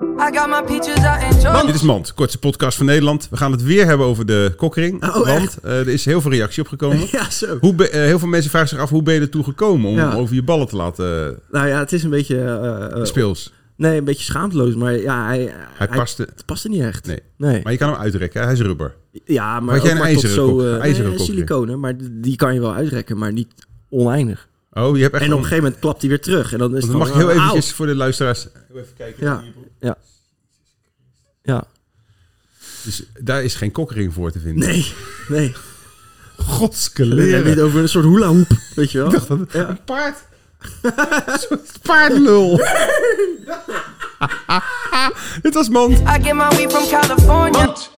I got my peaches out in Georgia. Dit is Mand, kortste podcast van Nederland. We gaan het weer hebben over de kokkering. Oh, want eh, er is heel veel reactie op gekomen. Ja, zo. Hoe be- eh, heel veel mensen vragen zich af, hoe ben je ertoe gekomen om Ja. over je ballen te laten eh, Nou ja, het is een beetje... speels? nee, een beetje schaamteloos. Maar ja, hij... Hij paste... Het paste niet echt. Nee. Nee. Maar je kan hem uitrekken, hè? hij is rubber. ja, maar Had jij ook een maar tot ijzeren zo... ijzeren nee, siliconen, maar die kan je wel uitrekken, maar niet oneindig. Oh, je hebt echt En op een gegeven moment klapt hij weer terug. En dan is Dan het mag ik heel eventjes voor de luisteraars... Even kijken. Ja, ja. Ja. Dus daar is geen kokkering voor te vinden. Nee, nee. Godske We hebben leren. het over een soort hula hoop, weet je wel? Ja. Een paard. Een soort paardlul. Dit was Mand. I get my weed from California.